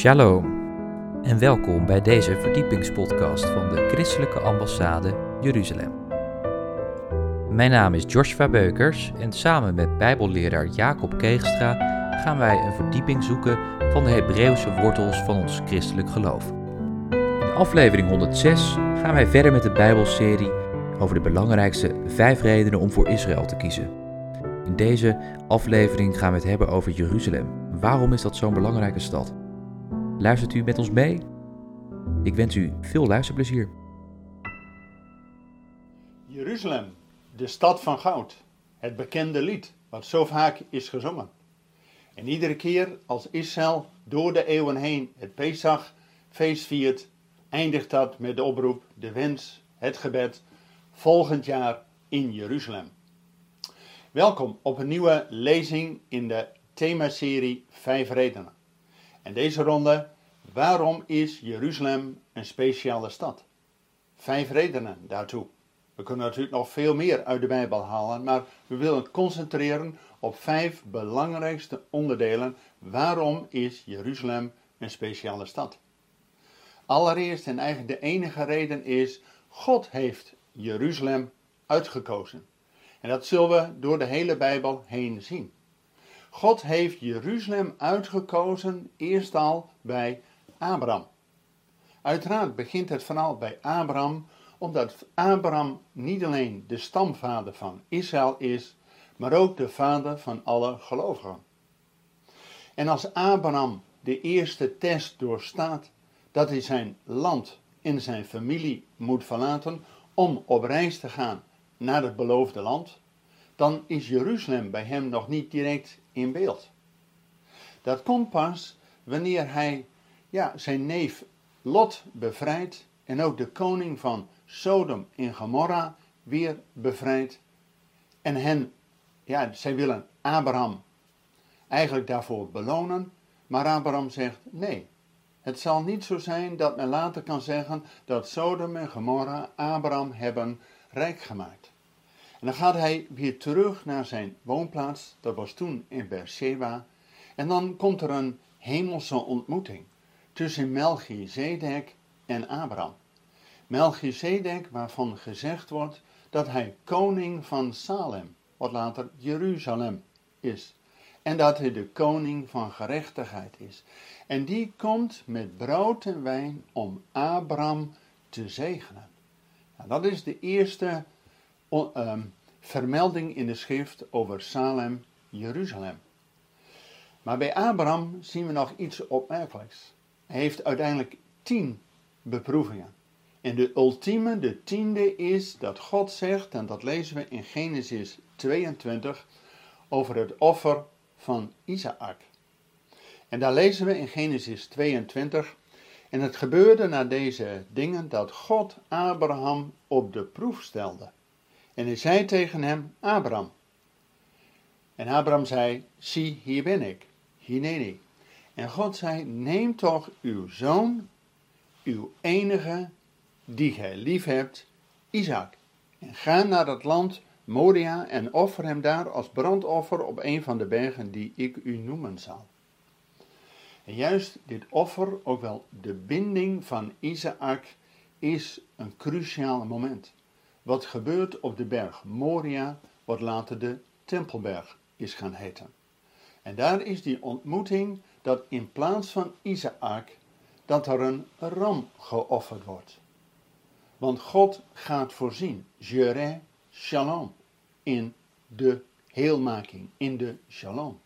Shalom en welkom bij deze verdiepingspodcast van de Christelijke Ambassade Jeruzalem. Mijn naam is Joshua Beukers en samen met Bijbelleraar Jacob Keegstra gaan wij een verdieping zoeken van de Hebreeuwse wortels van ons christelijk geloof. In aflevering 106 gaan wij verder met de Bijbelserie over de belangrijkste vijf redenen om voor Israël te kiezen. In deze aflevering gaan we het hebben over Jeruzalem. Waarom is dat zo'n belangrijke stad? Luistert u met ons mee? Ik wens u veel luisterplezier. Jeruzalem, de stad van goud. Het bekende lied, wat zo vaak is gezongen. En iedere keer als Israël door de eeuwen heen het Pesach-feest viert, eindigt dat met de oproep, de wens, het gebed, volgend jaar in Jeruzalem. Welkom op een nieuwe lezing in de themaserie Vijf Redenen. En deze ronde, waarom is Jeruzalem een speciale stad? Vijf redenen daartoe. We kunnen natuurlijk nog veel meer uit de Bijbel halen, maar we willen concentreren op vijf belangrijkste onderdelen. Waarom is Jeruzalem een speciale stad? Allereerst en eigenlijk de enige reden is, God heeft Jeruzalem uitgekozen. En dat zullen we door de hele Bijbel heen zien. God heeft Jeruzalem uitgekozen eerst al bij Abraham. Uiteraard begint het verhaal bij Abraham, omdat Abraham niet alleen de stamvader van Israël is, maar ook de vader van alle gelovigen. En als Abraham de eerste test doorstaat dat hij zijn land en zijn familie moet verlaten om op reis te gaan naar het beloofde land, dan is Jeruzalem bij hem nog niet direct in beeld. Dat komt pas wanneer hij ja, zijn neef Lot bevrijdt en ook de koning van Sodom en Gomorra weer bevrijdt. En hen, ja, zij willen Abraham eigenlijk daarvoor belonen, maar Abraham zegt nee. Het zal niet zo zijn dat men later kan zeggen dat Sodom en Gomorra Abraham hebben rijk gemaakt. En dan gaat hij weer terug naar zijn woonplaats, dat was toen in Beersheba. En dan komt er een hemelse ontmoeting tussen Melchizedek en Abraham. Melchizedek, waarvan gezegd wordt dat hij koning van Salem, wat later Jeruzalem is. En dat hij de koning van gerechtigheid is. En die komt met brood en wijn om Abraham te zegenen. Nou, dat is de eerste Ehm, vermelding in de schrift over Salem, Jeruzalem. Maar bij Abraham zien we nog iets opmerkelijks. Hij heeft uiteindelijk tien beproevingen. En de ultieme, de tiende, is dat God zegt, en dat lezen we in Genesis 22, over het offer van Isaac. En daar lezen we in Genesis 22, en het gebeurde na deze dingen dat God Abraham op de proef stelde. En hij zei tegen hem, Abraham. En Abraham zei, zie, hier ben ik, Hineni. En God zei, neem toch uw zoon, uw enige, die gij lief hebt, Isaac. En ga naar het land Moria en offer hem daar als brandoffer op een van de bergen die ik u noemen zal. En juist dit offer, ook wel de binding van Isaac, is een cruciaal moment. Wat gebeurt op de berg Moria, wat later de Tempelberg is gaan heten. En daar is die ontmoeting dat in plaats van Isaac, dat er een ram geofferd wordt. Want God gaat voorzien, Jere Shalom, in de heelmaking, in de Shalom.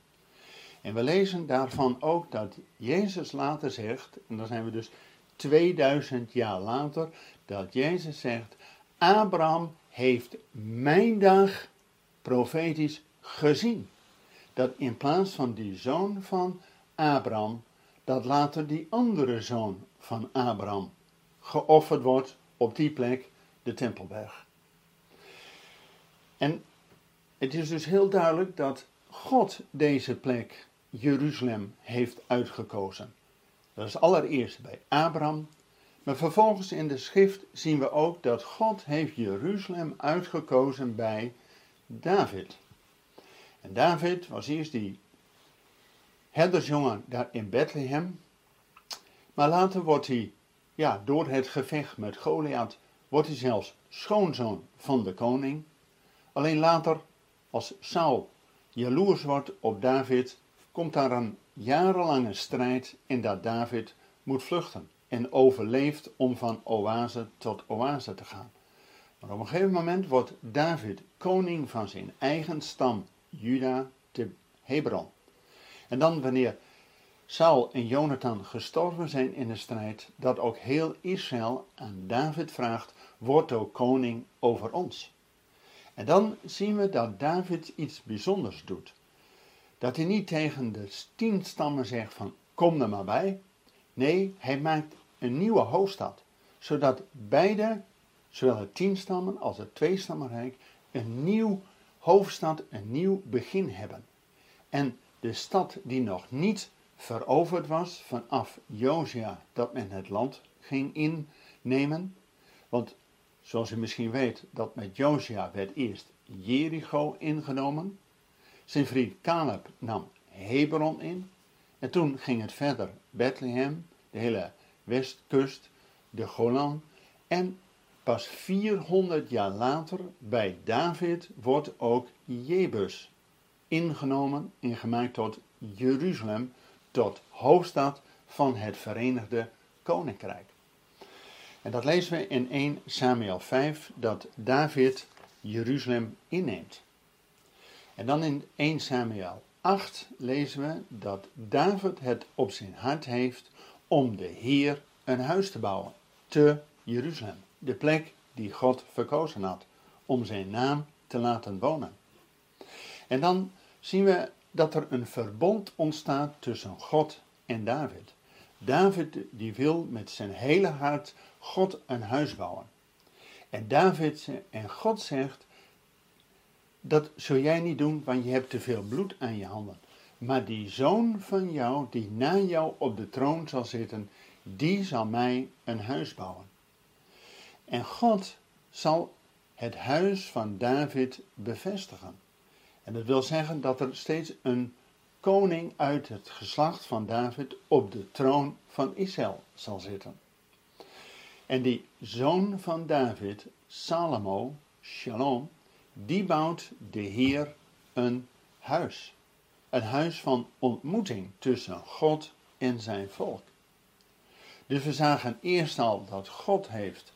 En we lezen daarvan ook dat Jezus later zegt, en dan zijn we dus 2000 jaar later, dat Jezus zegt, Abraham heeft mijn dag profetisch gezien. Dat in plaats van die zoon van Abraham, dat later die andere zoon van Abraham geofferd wordt op die plek, de Tempelberg. En het is dus heel duidelijk dat God deze plek, Jeruzalem, heeft uitgekozen. Dat is allereerst bij Abraham, maar vervolgens in de schrift zien we ook dat God heeft Jeruzalem uitgekozen bij David. En David was eerst die herdersjongen daar in Bethlehem. Maar later wordt hij, ja, door het gevecht met Goliath, wordt hij zelfs schoonzoon van de koning. Alleen later, als Saul jaloers wordt op David, komt daar een jarenlange strijd in dat David moet vluchten en overleeft om van oase tot oase te gaan. Maar op een gegeven moment wordt David koning van zijn eigen stam, Juda, te Hebron. En dan wanneer Saul en Jonathan gestorven zijn in de strijd, dat ook heel Israël aan David vraagt, word ook koning over ons. En dan zien we dat David iets bijzonders doet. Dat hij niet tegen de tien stammen zegt van kom er maar bij. Nee, hij maakt een nieuwe hoofdstad. Zodat beide, zowel het tien stammen als het twee stammenrijk, een nieuw hoofdstad, een nieuw begin hebben. En de stad die nog niet veroverd was vanaf Josia dat men het land ging innemen. Want zoals u misschien weet, dat met Josia werd eerst Jericho ingenomen. Zijn vriend Caleb nam Hebron in. En toen ging het verder Bethlehem, de hele westkust, de Golan. En pas 400 jaar later, bij David, wordt ook Jebus ingenomen en gemaakt tot Jeruzalem, tot hoofdstad van het Verenigde Koninkrijk. En dat lezen we in 1 Samuel 5, dat David Jeruzalem inneemt. En dan in 1 Samuel 8 lezen we dat David het op zijn hart heeft om de Heer een huis te bouwen te Jeruzalem, de plek die God verkozen had om zijn naam te laten wonen. En dan zien we dat er een verbond ontstaat tussen God en David. David die wil met zijn hele hart God een huis bouwen. En David en God zegt, dat zul jij niet doen, want je hebt te veel bloed aan je handen. Maar die zoon van jou, die na jou op de troon zal zitten, die zal mij een huis bouwen. En God zal het huis van David bevestigen. En dat wil zeggen dat er steeds een koning uit het geslacht van David op de troon van Israël zal zitten. En die zoon van David, Salomo, Shalom, die bouwt de Heer een huis. Een huis van ontmoeting tussen God en zijn volk. Dus we zagen eerst al dat God heeft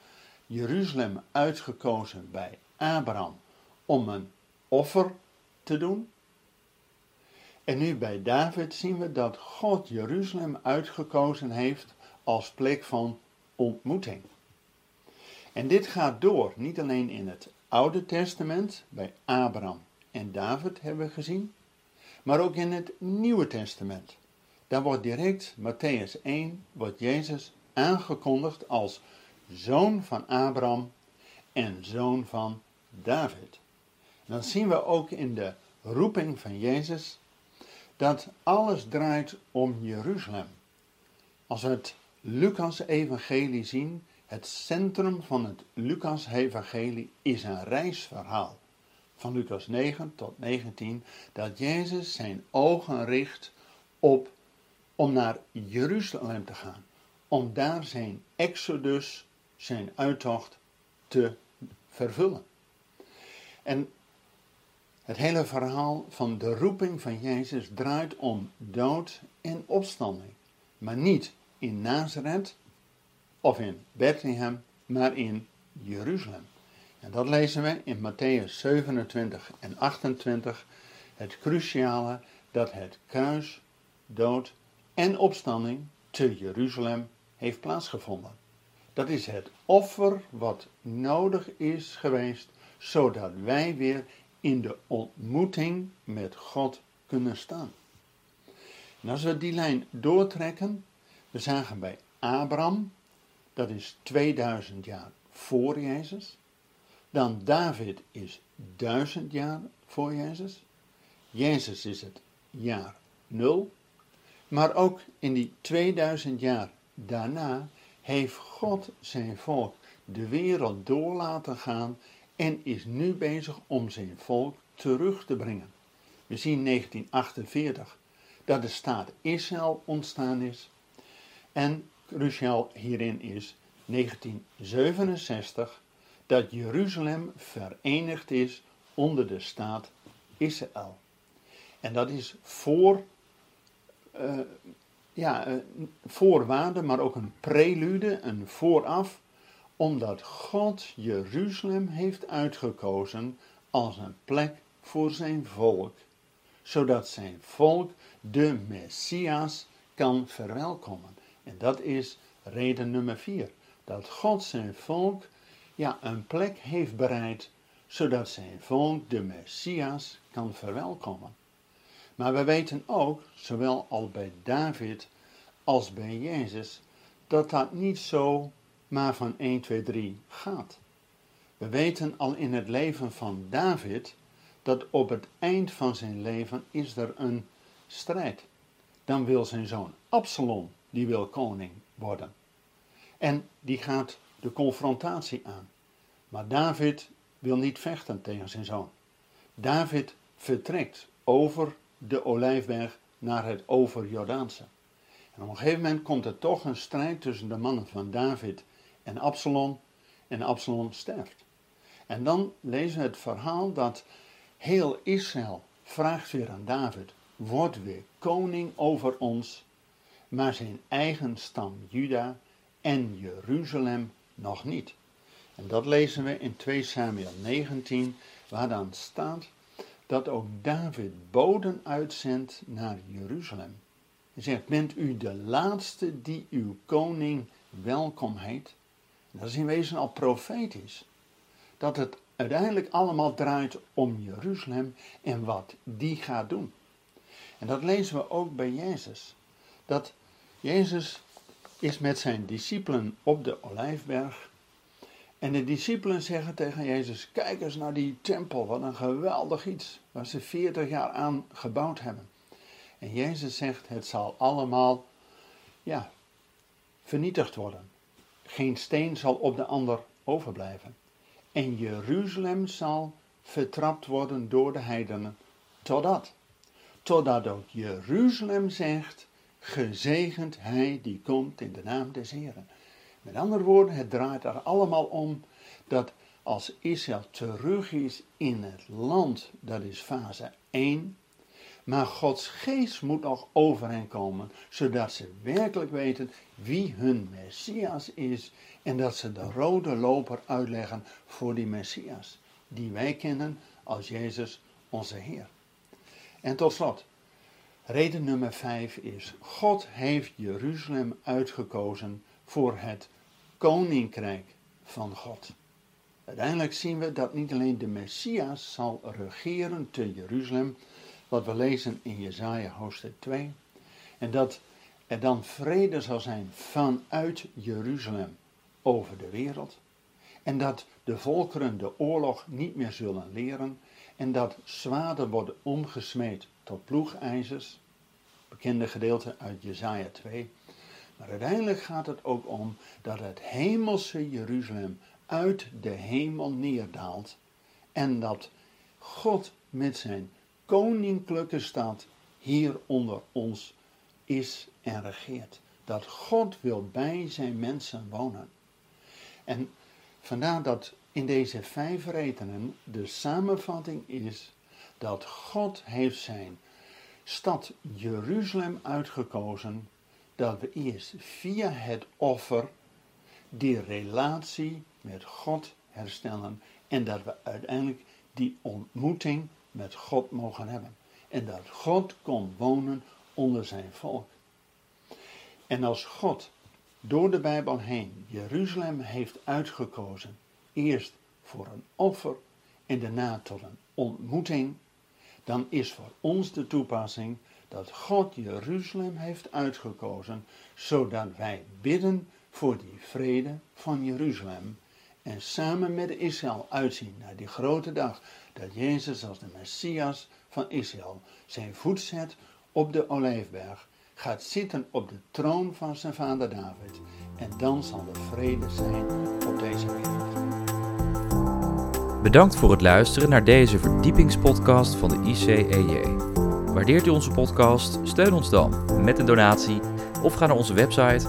Jeruzalem uitgekozen bij Abraham om een offer te doen. En nu bij David zien we dat God Jeruzalem uitgekozen heeft als plek van ontmoeting. En dit gaat door, niet alleen in het Oude Testament, bij Abraham en David hebben we gezien, maar ook in het Nieuwe Testament. Daar wordt direct, Matthäus 1, wordt Jezus aangekondigd als zoon van Abraham en zoon van David. Dan zien we ook in de roeping van Jezus dat alles draait om Jeruzalem. Als we het Lucas-evangelie zien, het centrum van het Lucas-evangelie is een reisverhaal. Van Lucas 9 tot 19, dat Jezus zijn ogen richt op om naar Jeruzalem te gaan. Om daar zijn exodus, zijn uittocht te vervullen. En het hele verhaal van de roeping van Jezus draait om dood en opstanding. Maar niet in Nazareth of in Bethlehem, maar in Jeruzalem. En dat lezen we in Matthäus 27 en 28, het cruciale dat het kruis, dood en opstanding te Jeruzalem heeft plaatsgevonden. Dat is het offer wat nodig is geweest, zodat wij weer in de ontmoeting met God kunnen staan. En als we die lijn doortrekken, we zagen bij Abraham, dat is 2000 jaar voor Jezus. Dan David is 1000 jaar voor Jezus. Jezus is het jaar 0. Maar ook in die 2000 jaar daarna heeft God zijn volk de wereld door laten gaan en is nu bezig om zijn volk terug te brengen. We zien 1948 dat de staat Israël ontstaan is. En cruciaal hierin is 1967 dat Jeruzalem verenigd is onder de staat Israël. En dat is voor, uh, ja, een voorwaarde, maar ook een prelude, een vooraf, omdat God Jeruzalem heeft uitgekozen als een plek voor zijn volk, zodat zijn volk de Messias kan verwelkomen. En dat is reden nummer vier. Dat God zijn volk ja, een plek heeft bereid, zodat zijn volk de Messias kan verwelkomen. Maar we weten ook, zowel al bij David als bij Jezus, dat dat niet zo maar van 1, 2, 3 gaat. We weten al in het leven van David dat op het eind van zijn leven is er een strijd. Dan wil zijn zoon Absalom, die wil koning worden. En die gaat de confrontatie aan. Maar David wil niet vechten tegen zijn zoon. David vertrekt over de Olijfberg naar het overjordaanse. En op een gegeven moment komt er toch een strijd tussen de mannen van David en Absalom. En Absalom sterft. En dan lezen we het verhaal dat heel Israël vraagt weer aan David: Word weer koning over ons. Maar zijn eigen stam Juda en Jeruzalem nog niet. En dat lezen we in 2 Samuel 19, waar dan staat dat ook David boden uitzendt naar Jeruzalem. Hij zegt, bent u de laatste die uw koning welkom heet? Dat is in wezen al profetisch. Dat het uiteindelijk allemaal draait om Jeruzalem en wat die gaat doen. En dat lezen we ook bij Jezus. Dat Jezus is met zijn discipelen op de Olijfberg. En de discipelen zeggen tegen Jezus: Kijk eens naar die tempel, wat een geweldig iets, waar ze 40 jaar aan gebouwd hebben. En Jezus zegt: Het zal allemaal, ja, vernietigd worden. Geen steen zal op de ander overblijven. En Jeruzalem zal vertrapt worden door de heidenen. Totdat. Totdat ook Jeruzalem zegt: Gezegend hij die komt in de naam des Heren. Met andere woorden, het draait er allemaal om dat als Israël terug is in het land, dat is fase 1. Maar Gods geest moet nog over hen komen, zodat ze werkelijk weten wie hun Messias is en dat ze de rode loper uitleggen voor die Messias, die wij kennen als Jezus onze Heer. En tot slot, Reden nummer 5 is: God heeft Jeruzalem uitgekozen voor het koninkrijk van God. Uiteindelijk zien we dat niet alleen de Messias zal regeren te Jeruzalem, wat we lezen in Jesaja hoofdstuk 2, en dat er dan vrede zal zijn vanuit Jeruzalem over de wereld, en dat de volkeren de oorlog niet meer zullen leren, en dat zwaarden worden omgesmeed tot ploegijzers, bekende gedeelte uit Jesaja 2. Maar uiteindelijk gaat het ook om dat het hemelse Jeruzalem uit de hemel neerdaalt en dat God met zijn koninklijke stad hier onder ons is en regeert. Dat God wil bij zijn mensen wonen. En vandaar dat in deze vijf redenen de samenvatting is dat God heeft zijn stad Jeruzalem uitgekozen, dat we eerst via het offer die relatie met God herstellen en dat we uiteindelijk die ontmoeting met God mogen hebben. En dat God kon wonen onder zijn volk. En als God door de Bijbel heen Jeruzalem heeft uitgekozen, eerst voor een offer en daarna tot een ontmoeting, dan is voor ons de toepassing dat God Jeruzalem heeft uitgekozen, zodat wij bidden voor die vrede van Jeruzalem en samen met Israël uitzien naar die grote dag dat Jezus als de Messias van Israël zijn voet zet op de Olijfberg, gaat zitten op de troon van zijn vader David en dan zal er vrede zijn op deze wereld. Bedankt voor het luisteren naar deze verdiepingspodcast van de ICEJ. Waardeert u onze podcast? Steun ons dan met een donatie of ga naar onze website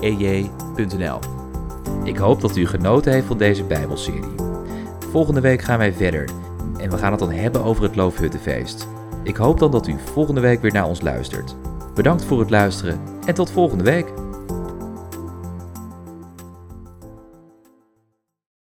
icej.nl. Ik hoop dat u genoten heeft van deze Bijbelserie. Volgende week gaan wij verder en we gaan het dan hebben over het Loofhuttenfeest. Ik hoop dan dat u volgende week weer naar ons luistert. Bedankt voor het luisteren en tot volgende week.